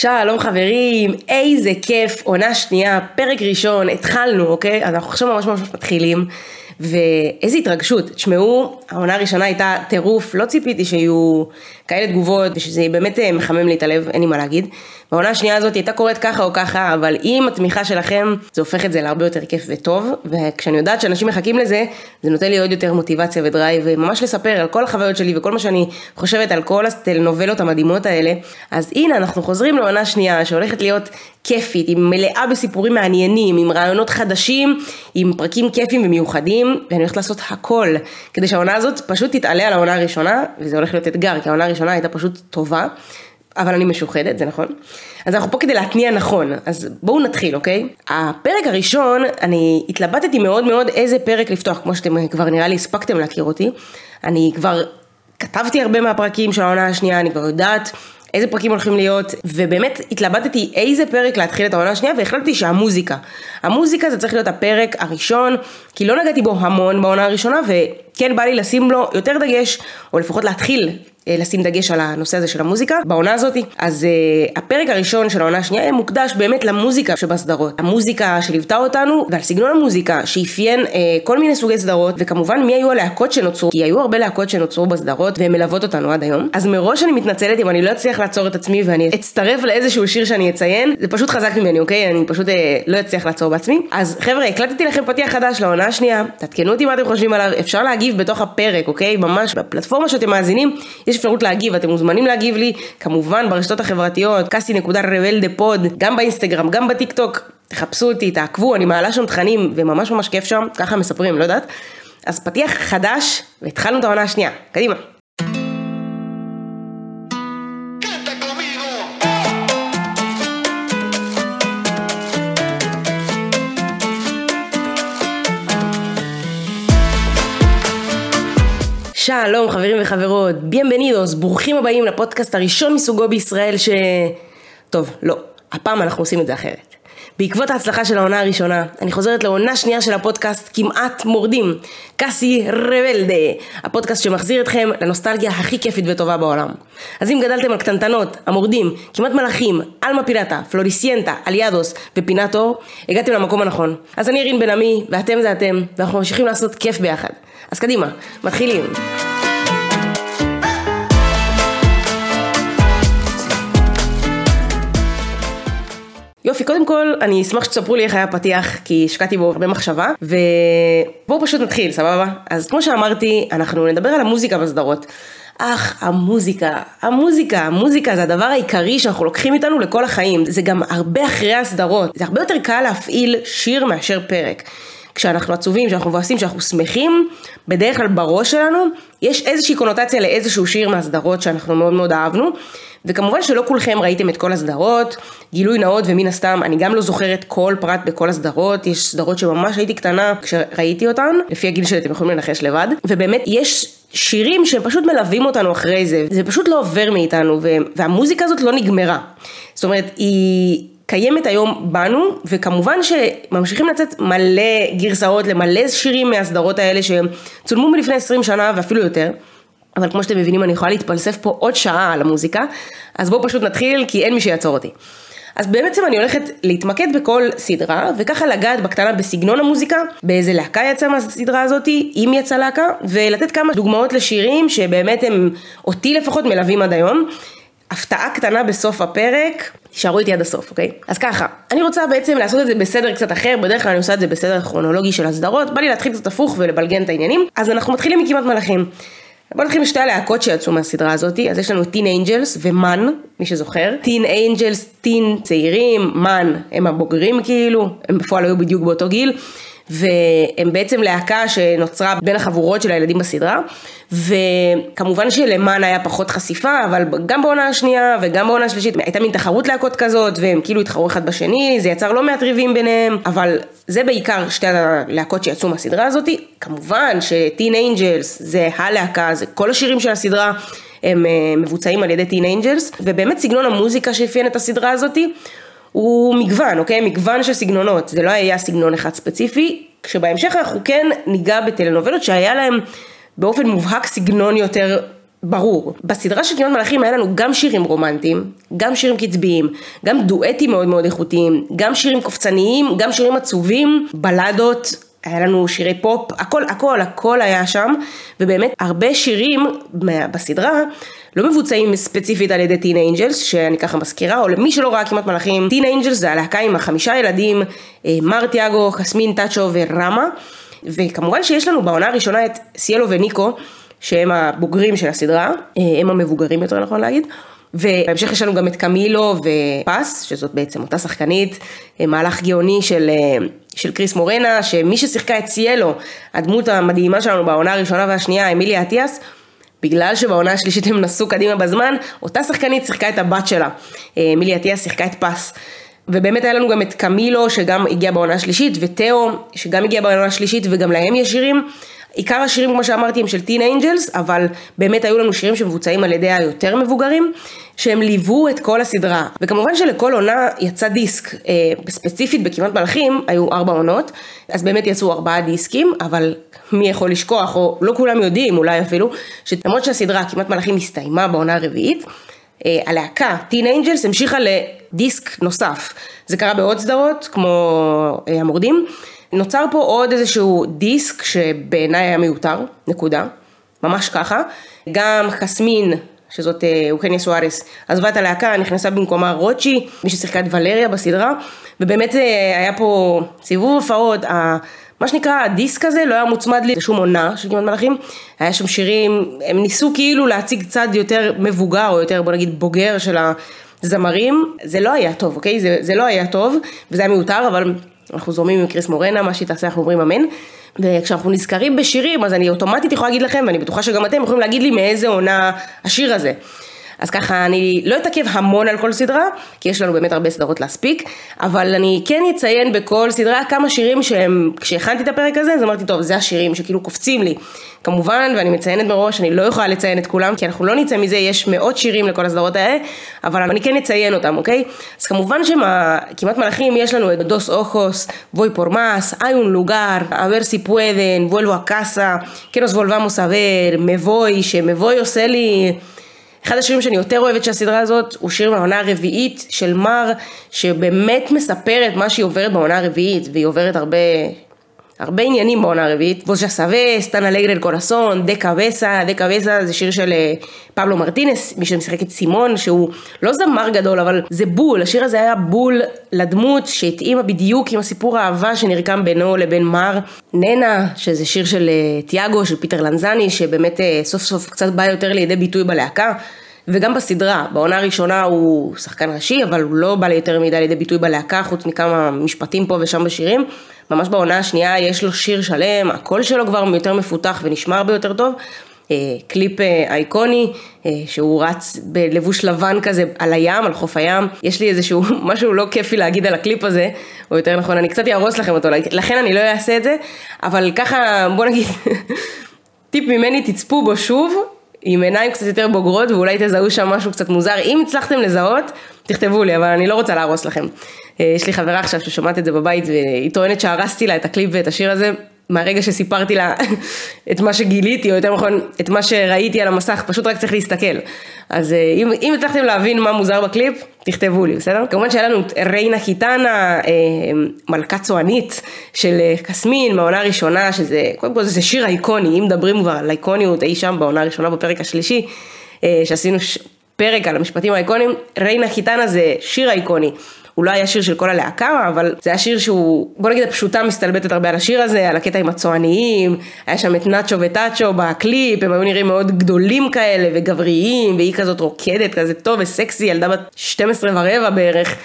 שלום חברים, איזה כיף, עונה שנייה, פרק ראשון, התחלנו, אוקיי? אז אנחנו עכשיו ממש ממש מתחילים, ואיזה התרגשות, תשמעו, העונה הראשונה הייתה טירוף, לא ציפיתי שיהיו כאלה תגובות, ושזה באמת אה, מחמם לי את הלב, אין לי מה להגיד. והעונה השנייה הזאת הייתה קורית ככה או ככה, אבל עם התמיכה שלכם, זה הופך את זה להרבה יותר כיף וטוב, וכשאני יודעת שאנשים מחכים לזה, זה נותן לי עוד יותר מוטיבציה ודרייב, וממש לספר על כל החוויות שלי וכל מה שאני חושבת על כל הטלנובלות המדהימות האלה. אז הנה, אנחנו חוזרים לעונה שנייה, שהולכת להיות כיפית, היא מלאה בסיפורים מעניינים, עם רעיונות חדשים, עם פרקים כיפים ומיוחדים, ואני הולכת לעשות הכל, כדי שהעונה הזאת פשוט תתעלה על העונה הראשונה, וזה הולך להיות אתגר, כי העונה הראשונה הייתה פשוט טובה. אבל אני משוחדת, זה נכון. אז אנחנו פה כדי להתניע נכון, אז בואו נתחיל, אוקיי? הפרק הראשון, אני התלבטתי מאוד מאוד איזה פרק לפתוח, כמו שאתם כבר נראה לי הספקתם להכיר אותי. אני כבר כתבתי הרבה מהפרקים של העונה השנייה, אני כבר יודעת איזה פרקים הולכים להיות, ובאמת התלבטתי איזה פרק להתחיל את העונה השנייה, והחלטתי שהמוזיקה. המוזיקה זה צריך להיות הפרק הראשון, כי לא נגעתי בו המון בעונה הראשונה, וכן בא לי לשים לו יותר דגש, או לפחות להתחיל לשים דגש על הנושא הזה של המוזיקה בעונה הזאת. אז uh, הפרק הראשון של העונה השנייה מוקדש באמת למוזיקה שבסדרות. המוזיקה שליוותה אותנו ועל סגנון המוזיקה שאפיין uh, כל מיני סוגי סדרות וכמובן מי היו הלהקות שנוצרו כי היו הרבה להקות שנוצרו בסדרות והן מלוות אותנו עד היום. אז מראש אני מתנצלת אם אני לא אצליח לעצור את עצמי ואני אצטרף לאיזשהו שיר שאני אציין זה פשוט חזק ממני אוקיי אני פשוט uh, לא אצליח לעצור בעצמי. אז חבר'ה הקלטתי לכם פתיח חדש לעונה השנייה תעדכנו אותי מה אתם חושבים עליו אפשר להגיב בתוך הפרק אוקיי ממש אפשרות להגיב, אתם מוזמנים להגיב לי, כמובן ברשתות החברתיות, קאסי.רבל פוד, גם באינסטגרם, גם בטיק טוק, תחפשו אותי, תעקבו, אני מעלה שם תכנים, וממש ממש כיף שם, ככה מספרים, לא יודעת. אז פתיח חדש, והתחלנו את העונה השנייה, קדימה. שלום חברים וחברות, ביאמבנידוס, ברוכים הבאים לפודקאסט הראשון מסוגו בישראל ש... טוב, לא, הפעם אנחנו עושים את זה אחרת. בעקבות ההצלחה של העונה הראשונה, אני חוזרת לעונה שנייה של הפודקאסט כמעט מורדים, קאסי רבלדה, הפודקאסט שמחזיר אתכם לנוסטלגיה הכי כיפית וטובה בעולם. אז אם גדלתם על קטנטנות, המורדים, כמעט מלאכים, אלמה פירטה, פלוריסיינטה, אליאדוס ופינת אור, הגעתם למקום הנכון. אז אני רין בן עמי, ואתם זה אתם, ואנחנו ממשיכים לעשות כיף ביחד. אז קדימה, מתחילים. יופי, קודם כל, אני אשמח שתספרו לי איך היה הפתיח, כי השקעתי בו הרבה מחשבה, ובואו פשוט נתחיל, סבבה? אז כמו שאמרתי, אנחנו נדבר על המוזיקה בסדרות. אך, המוזיקה, המוזיקה, המוזיקה זה הדבר העיקרי שאנחנו לוקחים איתנו לכל החיים. זה גם הרבה אחרי הסדרות. זה הרבה יותר קל להפעיל שיר מאשר פרק. כשאנחנו עצובים, כשאנחנו מבואסים, כשאנחנו שמחים, בדרך כלל בראש שלנו יש איזושהי קונוטציה לאיזשהו שיר מהסדרות שאנחנו מאוד מאוד אהבנו. וכמובן שלא כולכם ראיתם את כל הסדרות, גילוי נאות ומן הסתם אני גם לא זוכרת כל פרט בכל הסדרות, יש סדרות שממש הייתי קטנה כשראיתי אותן, לפי הגיל שלי אתם יכולים לנחש לבד, ובאמת יש שירים שהם פשוט מלווים אותנו אחרי זה, זה פשוט לא עובר מאיתנו, והמוזיקה הזאת לא נגמרה. זאת אומרת, היא... קיימת היום בנו, וכמובן שממשיכים לצאת מלא גרסאות למלא שירים מהסדרות האלה שצולמו מלפני 20 שנה ואפילו יותר. אבל כמו שאתם מבינים אני יכולה להתפלסף פה עוד שעה על המוזיקה, אז בואו פשוט נתחיל כי אין מי שיעצור אותי. אז בעצם אני הולכת להתמקד בכל סדרה, וככה לגעת בקטנה בסגנון המוזיקה, באיזה להקה יצאה מהסדרה הזאתי, אם יצאה להקה, ולתת כמה דוגמאות לשירים שבאמת הם אותי לפחות מלווים עד היום. הפתעה קטנה בסוף הפרק, תישארו איתי עד הסוף, אוקיי? אז ככה, אני רוצה בעצם לעשות את זה בסדר קצת אחר, בדרך כלל אני עושה את זה בסדר כרונולוגי של הסדרות, בא לי להתחיל קצת הפוך ולבלגן את העניינים, אז אנחנו מתחילים מכמעט מלאכים. בוא נתחיל משתי הלהקות שיצאו מהסדרה הזאת, אז יש לנו טין אנג'לס ומן, מי שזוכר. טין אנג'לס, טין צעירים, מן הם הבוגרים כאילו, הם בפועל היו בדיוק באותו גיל. והם בעצם להקה שנוצרה בין החבורות של הילדים בסדרה, וכמובן שלמן היה פחות חשיפה, אבל גם בעונה השנייה וגם בעונה השלישית הייתה מין תחרות להקות כזאת, והם כאילו התחרו אחד בשני, זה יצר לא מעט ריבים ביניהם, אבל זה בעיקר שתי הלהקות שיצאו מהסדרה הזאת, כמובן שטין אנג'לס זה הלהקה, זה כל השירים של הסדרה. הם אה, מבוצעים על ידי טין אנג'לס, ובאמת סגנון המוזיקה שאפיין את הסדרה הזאתי הוא מגוון, אוקיי? מגוון של סגנונות, זה לא היה סגנון אחד ספציפי, כשבהמשך אנחנו כן ניגע בטלנובלות שהיה להם באופן מובהק סגנון יותר ברור. בסדרה של כמעט מלאכים היה לנו גם שירים רומנטיים, גם שירים קצביים, גם דואטים מאוד מאוד איכותיים, גם שירים קופצניים, גם שירים עצובים, בלדות, היה לנו שירי פופ, הכל, הכל, הכל היה שם, ובאמת הרבה שירים בסדרה לא מבוצעים ספציפית על ידי טין אנג'לס, שאני ככה מזכירה, או למי שלא ראה כמעט מלאכים, טין אנג'לס זה הלהקה עם החמישה ילדים, אה, מר, תיאגו, חסמין, טאצ'ו ורמה, וכמובן שיש לנו בעונה הראשונה את סיאלו וניקו, שהם הבוגרים של הסדרה, אה, הם המבוגרים יותר נכון להגיד. ובהמשך יש לנו גם את קמילו ופאס, שזאת בעצם אותה שחקנית, אה, מהלך גאוני של, של קריס מורנה, שמי ששיחקה את סיאלו, הדמות המדהימה שלנו בעונה הראשונה והשנייה, אמיליה אטיאס, בגלל שבעונה השלישית הם נסעו קדימה בזמן, אותה שחקנית שיחקה את הבת שלה, אמיליה אטיאס שיחקה את פס. ובאמת היה לנו גם את קמילו שגם הגיע בעונה השלישית, ותאו שגם הגיע בעונה השלישית וגם להם יש שירים. עיקר השירים כמו שאמרתי הם של טין אנג'לס, אבל באמת היו לנו שירים שמבוצעים על ידי היותר מבוגרים, שהם ליוו את כל הסדרה. וכמובן שלכל עונה יצא דיסק, אה, ספציפית בכמעט מלאכים היו ארבע עונות, אז באמת יצאו ארבעה דיסקים, אבל מי יכול לשכוח, או לא כולם יודעים אולי אפילו, שלמרות שהסדרה כמעט מלאכים הסתיימה בעונה הרביעית, אה, הלהקה, טין אנג'לס, המשיכה לדיסק נוסף. זה קרה בעוד סדרות, כמו אה, המורדים. נוצר פה עוד איזשהו דיסק שבעיניי היה מיותר, נקודה, ממש ככה. גם חסמין, שזאת אה, אוקניה סוארס, עזבה את הלהקה, נכנסה במקומה רוצ'י, מי ששיחקה את ולריה בסדרה, ובאמת אה, היה פה סיבוב הופעות, מה שנקרא הדיסק הזה לא היה מוצמד לי לשום עונה של כמעט מלאכים, היה שם שירים, הם ניסו כאילו להציג צד יותר מבוגר או יותר בוא נגיד בוגר של הזמרים, זה לא היה טוב, אוקיי? זה, זה לא היה טוב, וזה היה מיותר, אבל אנחנו זורמים עם קריס מורנה, מה שהיא תעשה אנחנו אומרים אמן. וכשאנחנו נזכרים בשירים, אז אני אוטומטית יכולה להגיד לכם, ואני בטוחה שגם אתם יכולים להגיד לי מאיזה עונה השיר הזה. אז ככה אני לא אתעכב המון על כל סדרה, כי יש לנו באמת הרבה סדרות להספיק, אבל אני כן אציין בכל סדרה כמה שירים שהם, כשהכנתי את הפרק הזה, אז אמרתי, טוב, זה השירים שכאילו קופצים לי. כמובן, ואני מציינת מראש, אני לא יכולה לציין את כולם, כי אנחנו לא נצא מזה, יש מאות שירים לכל הסדרות האלה, אבל אני כן אציין אותם, אוקיי? אז כמובן שכמעט מלאכים, יש לנו את דוס אוכוס, ווי פורמאס, איון לוגר, אבר סיפואדן, וולבו הקאסה, קנוס וולבמוס אבר, מבוי, שמבוי עושה לי... אחד השירים שאני יותר אוהבת של הסדרה הזאת הוא שיר מהעונה הרביעית של מר שבאמת מספר את מה שהיא עוברת בעונה הרביעית והיא עוברת הרבה הרבה עניינים בעונה הרביעית. ווז'ה סווה, סטנה לגרל קורסון, דקה וסה, דקה וסה זה שיר של אה, פבלו מרטינס, מי שמשחק את סימון, שהוא לא זמר גדול, אבל זה בול, השיר הזה היה בול לדמות שהתאימה בדיוק עם הסיפור האהבה שנרקם בינו לבין מר. ננה, שזה שיר של אה, תיאגו, של פיטר לנזני, שבאמת אה, סוף סוף קצת בא יותר לידי ביטוי בלהקה. וגם בסדרה, בעונה הראשונה הוא שחקן ראשי, אבל הוא לא בא ליותר מדי לידי ביטוי בלהקה, חוץ מכמה משפטים פה ושם בשירים. ממש בעונה השנייה יש לו שיר שלם, הקול שלו כבר יותר מפותח ונשמע הרבה יותר טוב. אה, קליפ אה, אייקוני, אה, שהוא רץ בלבוש לבן כזה על הים, על חוף הים. יש לי איזשהו משהו לא כיפי להגיד על הקליפ הזה, או יותר נכון, אני קצת אהרוס לכם אותו, לכן אני לא אעשה את זה, אבל ככה, בוא נגיד, טיפ ממני, תצפו בו שוב, עם עיניים קצת יותר בוגרות, ואולי תזהו שם משהו קצת מוזר. אם הצלחתם לזהות, תכתבו לי, אבל אני לא רוצה להרוס לכם. יש לי חברה עכשיו ששומעת את זה בבית, והיא טוענת שהרסתי לה את הקליפ ואת השיר הזה. מהרגע שסיפרתי לה את מה שגיליתי, או יותר נכון, את מה שראיתי על המסך, פשוט רק צריך להסתכל. אז אה, אם, אם הצלחתם להבין מה מוזר בקליפ, תכתבו לי, בסדר? כמובן שהיה לנו את ריינה קיטנה, אה, מלכה צוענית של אה, קסמין, מהעונה הראשונה, שזה, קודם כל זה שיר אייקוני, אם מדברים כבר על אייקוניות אי שם בעונה הראשונה בפרק השלישי, שעשינו פרק על המשפטים האייקונים, ריינה חיטנה זה שיר אייקוני. הוא לא היה שיר של כל הלהקה, אבל זה היה שיר שהוא, בוא נגיד הפשוטה מסתלבטת הרבה על השיר הזה, על הקטע עם הצועניים, היה שם את נאצ'ו וטאצ'ו בקליפ, הם היו נראים מאוד גדולים כאלה וגבריים, והיא כזאת רוקדת כזה טוב וסקסי, ילדה בת 12 ורבע בערך.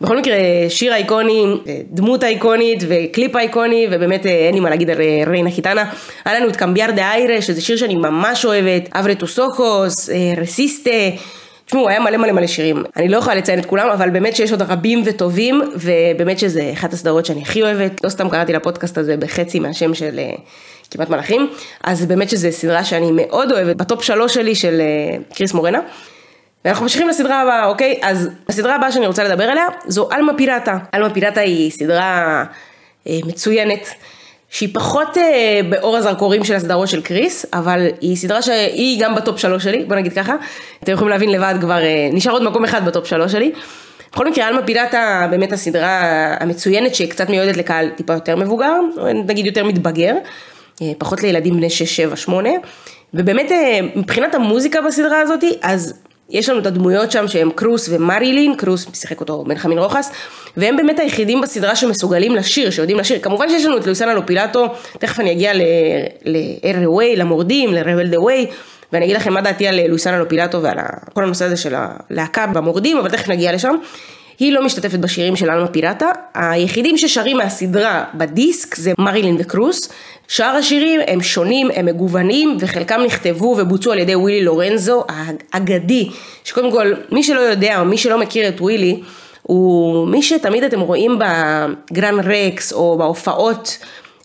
בכל מקרה, שיר אייקוני, דמות אייקונית וקליפ אייקוני, ובאמת אה, אין לי מה להגיד על אה, Reina gitana. היה לנו את Cambiar de aire, שזה שיר שאני ממש אוהבת, Abre tus ojos, אה, Resiste. תשמעו, היה מלא מלא מלא שירים. אני לא יכולה לציין את כולם, אבל באמת שיש עוד רבים וטובים, ובאמת שזה אחת הסדרות שאני הכי אוהבת. לא סתם קראתי לפודקאסט הזה בחצי מהשם של uh, כמעט מלאכים, אז באמת שזו סדרה שאני מאוד אוהבת, בטופ שלוש שלי של uh, קריס מורנה. ואנחנו ממשיכים לסדרה הבאה, אוקיי? אז הסדרה הבאה שאני רוצה לדבר עליה זו אלמה פיראטה. אלמה פיראטה היא סדרה uh, מצוינת. שהיא פחות אה, באור הזרקורים של הסדרות של קריס, אבל היא סדרה שהיא גם בטופ שלוש שלי, בוא נגיד ככה. אתם יכולים להבין לבד כבר, אה, נשאר עוד מקום אחד בטופ שלוש שלי. בכל מקרה, אלמה פילטה באמת הסדרה המצוינת שהיא קצת מיועדת לקהל טיפה יותר מבוגר, נגיד יותר מתבגר, אה, פחות לילדים בני 6, 7, 8, ובאמת אה, מבחינת המוזיקה בסדרה הזאת, אז יש לנו את הדמויות שם שהם קרוס ומרילין, קרוס שיחק אותו בן רוחס, והם באמת היחידים בסדרה שמסוגלים לשיר, שיודעים לשיר. כמובן שיש לנו את לואיסנה לופילטו, תכף אני אגיע ל-Air למורדים, ל-Rebel the Way, ואני אגיד לכם מה דעתי על לואיסנה לופילטו ועל כל הנושא הזה של הלהקה במורדים, אבל תכף נגיע לשם. היא לא משתתפת בשירים של אלמה פירטה, היחידים ששרים מהסדרה בדיסק זה מרילין וקרוס, שאר השירים הם שונים, הם מגוונים, וחלקם נכתבו ובוצעו על ידי ווילי לורנזו האגדי, שקודם כל, מי שלא יודע או מי שלא מכיר את ווילי, הוא מי שתמיד אתם רואים בגרן רקס או בהופעות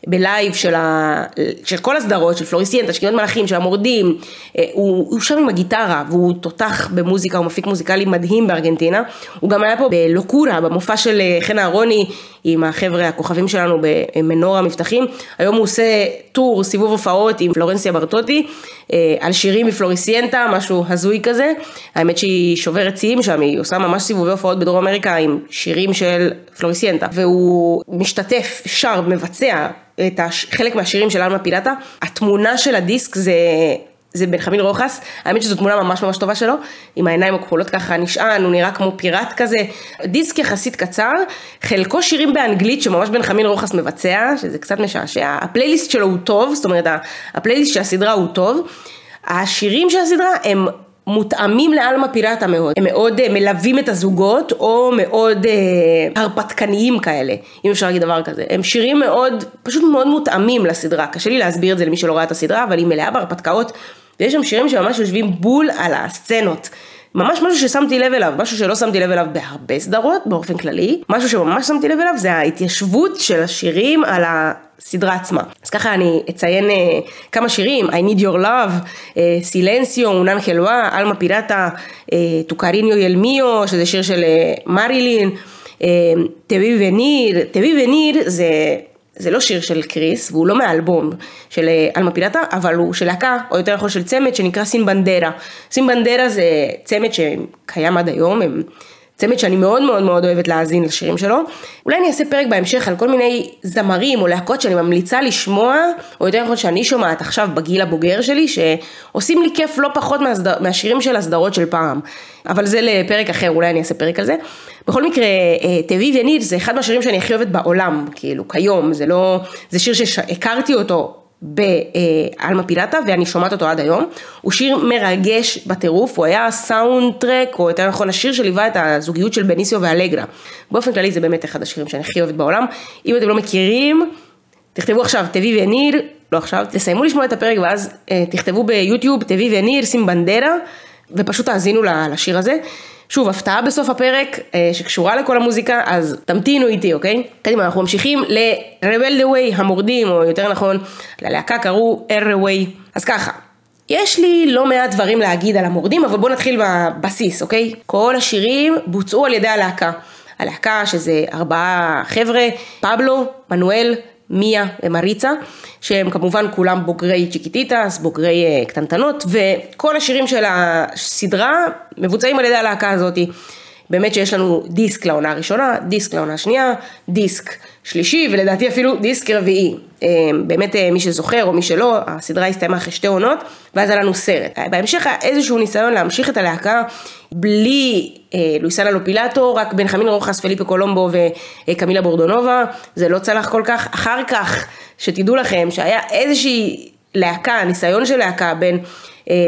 בלייב של, ה... של כל הסדרות, של פלוריסיינטה, של כמעט מלאכים, של המורדים, אה, הוא, הוא שם עם הגיטרה והוא תותח במוזיקה, הוא מפיק מוזיקלי מדהים בארגנטינה, הוא גם היה פה בלוקורה, במופע של אה, חן אהרוני עם החבר'ה הכוכבים שלנו במנורה המבטחים, היום הוא עושה טור, סיבוב הופעות עם פלורנסיה ברטוטי, אה, על שירים מפלוריסיינטה, משהו הזוי כזה, האמת שהיא שוברת שיאים שם, היא עושה ממש סיבובי הופעות בדרום אמריקה עם שירים של פלוריסיינטה, והוא משתתף, שר, מבצע את הש... חלק מהשירים של אלמה פילטה, התמונה של הדיסק זה... זה בן רוחס, האמת שזו תמונה ממש ממש טובה שלו, עם העיניים הכחולות ככה נשען, הוא נראה כמו פיראט כזה, דיסק יחסית קצר, חלקו שירים באנגלית שממש בן חמין רוחס מבצע, שזה קצת משעשע, הפלייליסט שלו הוא טוב, זאת אומרת הפלייליסט של הסדרה הוא טוב, השירים של הסדרה הם מותאמים לאלמה פיראטה מאוד, הם מאוד uh, מלווים את הזוגות או מאוד uh, הרפתקניים כאלה, אם אפשר להגיד דבר כזה, הם שירים מאוד, פשוט מאוד מותאמים לסדרה, קשה לי להסביר את זה למי שלא ראה את הסדרה, אבל היא מלאה בהרפתקאות, ויש שם שירים שממש יושבים בול על הסצנות. ממש משהו ששמתי לב אליו, משהו שלא שמתי לב אליו בהרבה סדרות באופן כללי, משהו שממש שמתי לב אליו זה ההתיישבות של השירים על הסדרה עצמה. אז ככה אני אציין uh, כמה שירים, I need your love, סילנסיו, אונן חלווה, אלמה פירטה, טוקריניו ילמיו, שזה שיר של uh, מרילין, תבי וניר, תבי וניר זה זה לא שיר של קריס, והוא לא מהאלבום של אה, אלמה פילטה, אבל הוא של להקה, או יותר נכון של צמד, שנקרא סימבנדרה. סימבנדרה זה צמד שקיים עד היום, הם צמד שאני מאוד מאוד מאוד אוהבת להאזין לשירים שלו. אולי אני אעשה פרק בהמשך על כל מיני זמרים או להקות שאני ממליצה לשמוע, או יותר נכון שאני שומעת עכשיו בגיל הבוגר שלי, שעושים לי כיף לא פחות מהסדר, מהשירים של הסדרות של פעם. אבל זה לפרק אחר, אולי אני אעשה פרק על זה. בכל מקרה, אה, תביא ונית זה אחד מהשירים שאני הכי אוהבת בעולם, כאילו, כיום, זה לא, זה שיר שהכרתי אותו באלמה פילטה ואני שומעת אותו עד היום. הוא שיר מרגש בטירוף, הוא היה סאונד טרק, או יותר נכון השיר שליווה את הזוגיות של בניסיו ואלגרה. באופן כללי זה באמת אחד השירים שאני הכי אוהבת בעולם. אם אתם לא מכירים, תכתבו עכשיו תביא וניר, לא עכשיו, תסיימו לשמוע את הפרק ואז אה, תכתבו ביוטיוב תביא וניר שים בנדרה ופשוט תאזינו לשיר הזה. שוב, הפתעה בסוף הפרק אה, שקשורה לכל המוזיקה, אז תמתינו איתי, אוקיי? קדימה, אנחנו ממשיכים ל-Rebelde Way, המורדים, או יותר נכון, ללהקה קראו Erreway. אז ככה, יש לי לא מעט דברים להגיד על המורדים, אבל בואו נתחיל בבסיס, אוקיי? כל השירים בוצעו על ידי הלהקה. הלהקה שזה ארבעה חבר'ה, פבלו, מנואל, מיה ומריצה, שהם כמובן כולם בוגרי צ'יקיטיטס, בוגרי אה, קטנטנות, וכל השירים של הסדרה מבוצעים על ידי הלהקה הזאתי. באמת שיש לנו דיסק לעונה הראשונה, דיסק לעונה השנייה, דיסק שלישי ולדעתי אפילו דיסק רביעי. אה, באמת אה, מי שזוכר או מי שלא, הסדרה הסתיימה אחרי שתי עונות ואז היה לנו סרט. בהמשך היה איזשהו ניסיון להמשיך את הלהקה בלי אה, לואיסנה לופילטו, רק בנחמין רוחס, פליפה קולומבו וקמילה בורדונובה, זה לא צלח כל כך. אחר כך, שתדעו לכם שהיה איזושהי להקה, ניסיון של להקה בין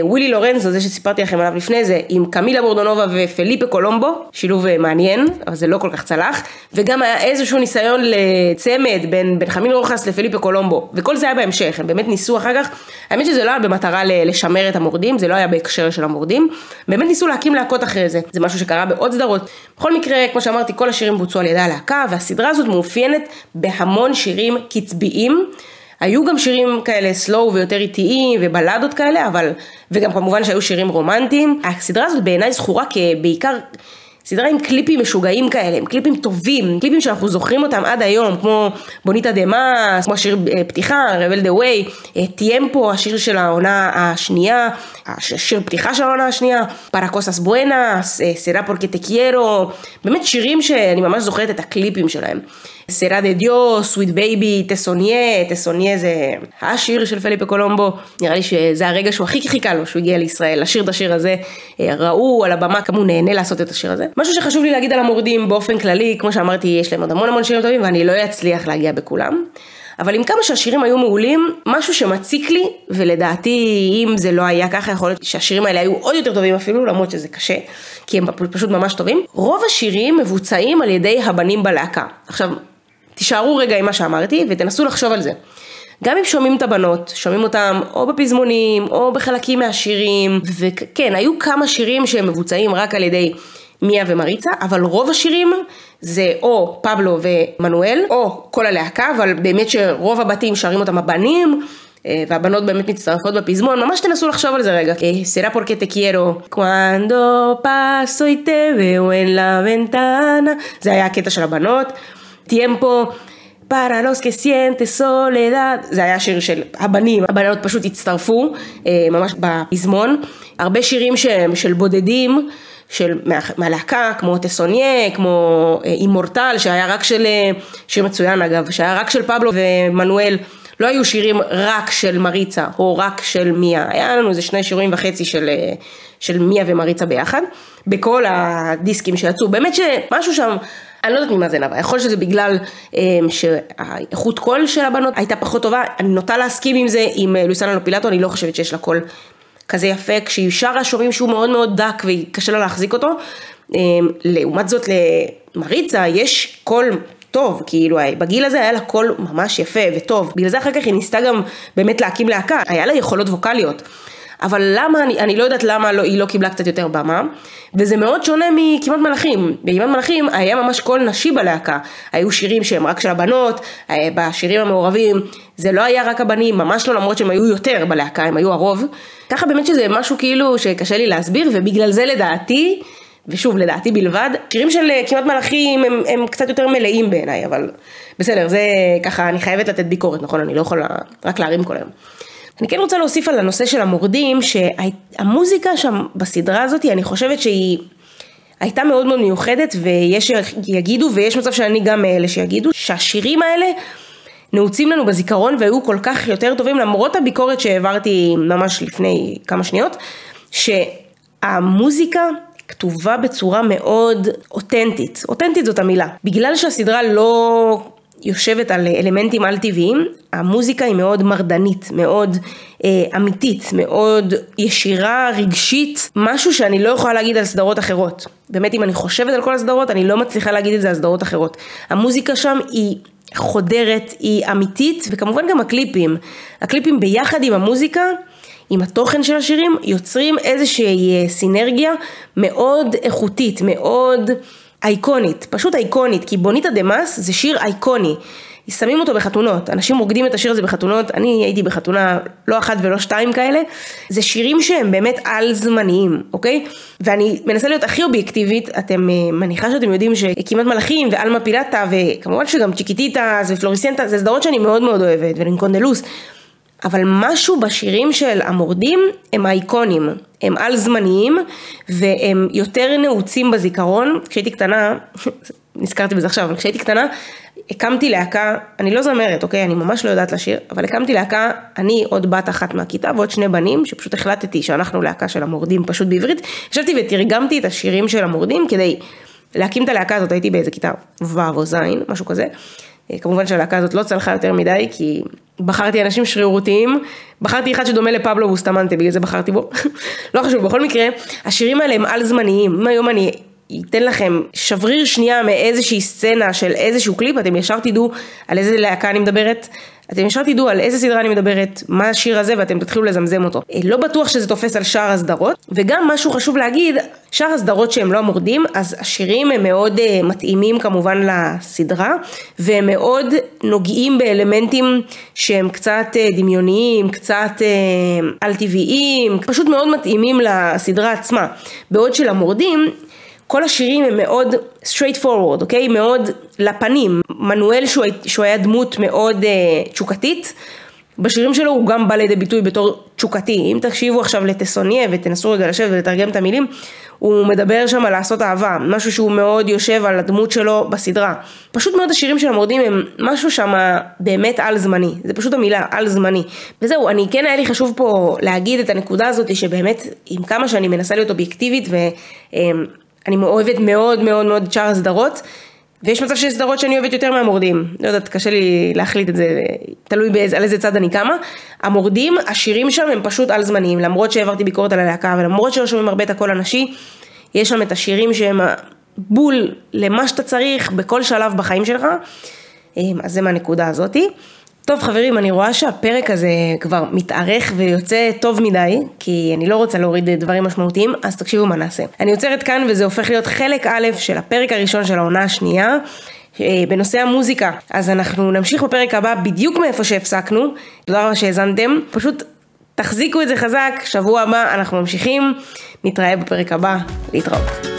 ווילי לורנזו, זה שסיפרתי לכם עליו לפני זה, עם קמילה בורדונובה ופליפה קולומבו, שילוב אה, מעניין, אבל זה לא כל כך צלח, וגם היה איזשהו ניסיון לצמד בין בנחמין רוחס לפליפה קולומבו, וכל זה היה בהמשך, הם באמת ניסו אחר כך, האמת שזה לא היה במטרה לשמר את המורדים, זה לא היה בהקשר של המורדים, באמת ניסו להקים להקות אחרי זה, זה משהו שקרה בעוד סדרות. בכל מקרה, כמו שאמרתי, כל השירים בוצעו על ידי הלהקה, והסדרה הזאת מאופיינת בהמון שירים קצביים. היו גם שירים כאלה slow ויותר איטיים ובלדות כאלה, אבל, וגם כמובן שהיו שירים רומנטיים. הסדרה הזאת בעיניי זכורה כבעיקר סדרה עם קליפים משוגעים כאלה, עם קליפים טובים, קליפים שאנחנו זוכרים אותם עד היום, כמו Bonita de más, כמו השיר אה, פתיחה, Rebelde Way, Tiempo, השיר של העונה השנייה, השיר פתיחה של העונה השנייה, Para cosas buenas, Será porque te quiero, באמת שירים שאני ממש זוכרת את הקליפים שלהם. Será de Dios, Sweet Baby, Te soñé, Te soñé זה השיר של פליפה קולומבו, נראה לי שזה הרגע שהוא הכי חיכה לו שהוא הגיע לישראל, לשיר את השיר הזה, אה, ראו על הבמה כמה הוא נהנה לעשות את השיר הזה. משהו שחשוב לי להגיד על המורדים באופן כללי, כמו שאמרתי, יש להם עוד המון המון שירים טובים ואני לא אצליח להגיע בכולם. אבל עם כמה שהשירים היו מעולים, משהו שמציק לי, ולדעתי אם זה לא היה ככה, יכול להיות שהשירים האלה היו עוד יותר טובים אפילו, למרות שזה קשה, כי הם פשוט ממש טובים. רוב השירים מבוצעים על ידי הבנים בלהקה. עכשיו, תישארו רגע עם מה שאמרתי ותנסו לחשוב על זה. גם אם שומעים את הבנות, שומעים אותם או בפזמונים או בחלקים מהשירים, וכן, היו כמה שירים שהם מבוצעים רק על ידי מיה ומריצה, אבל רוב השירים זה או פבלו ומנואל, או כל הלהקה, אבל באמת שרוב הבתים שרים אותם הבנים. אה, והבנות באמת מצטרפות בפזמון, ממש תנסו לחשוב על זה רגע. quiero, cuando paso y te veo en la ventana, זה היה הקטע של הבנות. Tiempo para los que siente זה היה שיר של הבנים, הבנות פשוט הצטרפו אה, ממש בפזמון, הרבה שירים שהם של בודדים, של, מה, מהלהקה, כמו טסוניה, כמו אה, אימורטל, שהיה רק של, אה, שיר מצוין אגב, שהיה רק של פבלו ומנואל, לא היו שירים רק של מריצה, או רק של מיה, היה לנו איזה שני שירים וחצי של, של מיה ומריצה ביחד, בכל הדיסקים שיצאו, באמת שמשהו שם אני לא יודעת ממה זה נבע, יכול להיות שזה בגלל אמ, שהאיכות קול של הבנות הייתה פחות טובה, אני נוטה להסכים עם זה, עם אה, לואיסנה לופילטו, אני לא חושבת שיש לה קול כזה יפה, כשהיא שרה שומעים שהוא מאוד מאוד דק וקשה לה להחזיק אותו, אמ, לעומת זאת למריצה יש קול טוב, כאילו בגיל הזה היה לה קול ממש יפה וטוב, בגלל זה אחר כך היא ניסתה גם באמת להקים להקה, היה לה יכולות ווקאליות. אבל למה, אני, אני לא יודעת למה לא, היא לא קיבלה קצת יותר במה, וזה מאוד שונה מכמעט מלאכים, בכמעט מלאכים היה ממש קול נשי בלהקה, היו שירים שהם רק של הבנות, אה, בשירים המעורבים זה לא היה רק הבנים, ממש לא למרות שהם היו יותר בלהקה, הם היו הרוב, ככה באמת שזה משהו כאילו שקשה לי להסביר, ובגלל זה לדעתי, ושוב לדעתי בלבד, שירים של אה, כמעט מלאכים הם, הם קצת יותר מלאים בעיניי, אבל בסדר, זה ככה, אני חייבת לתת ביקורת, נכון? אני לא יכולה רק להרים כל היום. אני כן רוצה להוסיף על הנושא של המורדים, שהמוזיקה שם בסדרה הזאת, אני חושבת שהיא הייתה מאוד מאוד מיוחדת, ויש שיגידו, ויש מצב שאני גם מאלה שיגידו, שהשירים האלה נעוצים לנו בזיכרון והיו כל כך יותר טובים, למרות הביקורת שהעברתי ממש לפני כמה שניות, שהמוזיקה כתובה בצורה מאוד אותנטית, אותנטית זאת המילה. בגלל שהסדרה לא יושבת על אלמנטים על טבעיים, המוזיקה היא מאוד מרדנית, מאוד אה, אמיתית, מאוד ישירה, רגשית, משהו שאני לא יכולה להגיד על סדרות אחרות. באמת אם אני חושבת על כל הסדרות, אני לא מצליחה להגיד את זה על סדרות אחרות. המוזיקה שם היא חודרת, היא אמיתית, וכמובן גם הקליפים. הקליפים ביחד עם המוזיקה, עם התוכן של השירים, יוצרים איזושהי אה, סינרגיה מאוד איכותית, מאוד... אייקונית, פשוט אייקונית, כי בוניטה דה מאס זה שיר אייקוני. שמים אותו בחתונות, אנשים רוקדים את השיר הזה בחתונות, אני הייתי בחתונה לא אחת ולא שתיים כאלה, זה שירים שהם באמת על זמניים, אוקיי? ואני מנסה להיות הכי אובייקטיבית, אתם אה, מניחה שאתם יודעים שכמעט מלאכים ואלמה פילטה וכמובן שגם צ'יקיטיטה ופלוריסנטה זה סדרות שאני מאוד מאוד אוהבת ולינקונדלוס אבל משהו בשירים של המורדים הם אייקונים, הם על זמניים והם יותר נעוצים בזיכרון. כשהייתי קטנה, נזכרתי בזה עכשיו, אבל כשהייתי קטנה הקמתי להקה, אני לא זמרת, אוקיי? אני ממש לא יודעת לשיר, אבל הקמתי להקה, אני עוד בת אחת מהכיתה ועוד שני בנים, שפשוט החלטתי שאנחנו להקה של המורדים פשוט בעברית. ישבתי ותרגמתי את השירים של המורדים כדי להקים את הלהקה הזאת, הייתי באיזה כיתה ו' או ז', משהו כזה. כמובן שהלהקה הזאת לא צלחה יותר מדי, כי בחרתי אנשים שרירותיים, בחרתי אחד שדומה לפבלו בוסטמנטה, בגלל זה בחרתי בו. לא חשוב, בכל מקרה, השירים האלה הם על זמניים. אם היום אני אתן לכם שבריר שנייה מאיזושהי סצנה של איזשהו קליפ, אתם ישר תדעו על איזה להקה אני מדברת, אתם ישר תדעו על איזה סדרה אני מדברת, מה השיר הזה ואתם תתחילו לזמזם אותו. אה, לא בטוח שזה תופס על שאר הסדרות, וגם משהו חשוב להגיד, שאר הסדרות שהם לא המורדים, אז השירים הם מאוד uh, מתאימים כמובן לסדרה, והם מאוד נוגעים באלמנטים שהם קצת uh, דמיוניים, קצת uh, על טבעיים, פשוט מאוד מתאימים לסדרה עצמה. בעוד שלמורדים, כל השירים הם מאוד straight forward, אוקיי? מאוד לפנים. מנואל שהוא, שהוא היה דמות מאוד uh, תשוקתית, בשירים שלו הוא גם בא לידי ביטוי בתור תשוקתי. אם תקשיבו עכשיו לטסוניה ותנסו רגע לשבת ולתרגם את המילים, הוא מדבר שם על לעשות אהבה, משהו שהוא מאוד יושב על הדמות שלו בסדרה. פשוט מאוד השירים של המורדים הם משהו שם באמת על זמני, זה פשוט המילה על זמני. וזהו, אני כן היה לי חשוב פה להגיד את הנקודה הזאת שבאמת עם כמה שאני מנסה להיות אובייקטיבית ואני אוהבת מאוד מאוד מאוד את שאר הסדרות. ויש מצב שיש סדרות שאני אוהבת יותר מהמורדים, לא יודעת, קשה לי להחליט את זה, תלוי באיזה, על איזה צד אני קמה. המורדים, השירים שם הם פשוט על זמניים, למרות שהעברתי ביקורת על הלהקה, ולמרות שלא שומעים הרבה את הקול הנשי, יש שם את השירים שהם בול למה שאתה צריך בכל שלב בחיים שלך, אמ, אז זה מהנקודה הזאתי. טוב חברים, אני רואה שהפרק הזה כבר מתארך ויוצא טוב מדי, כי אני לא רוצה להוריד דברים משמעותיים, אז תקשיבו מה נעשה. אני עוצרת כאן וזה הופך להיות חלק א' של הפרק הראשון של העונה השנייה. אה, בנושא המוזיקה, אז אנחנו נמשיך בפרק הבא בדיוק מאיפה שהפסקנו, תודה רבה שהאזנתם, פשוט תחזיקו את זה חזק, שבוע הבא אנחנו ממשיכים, נתראה בפרק הבא, להתראות.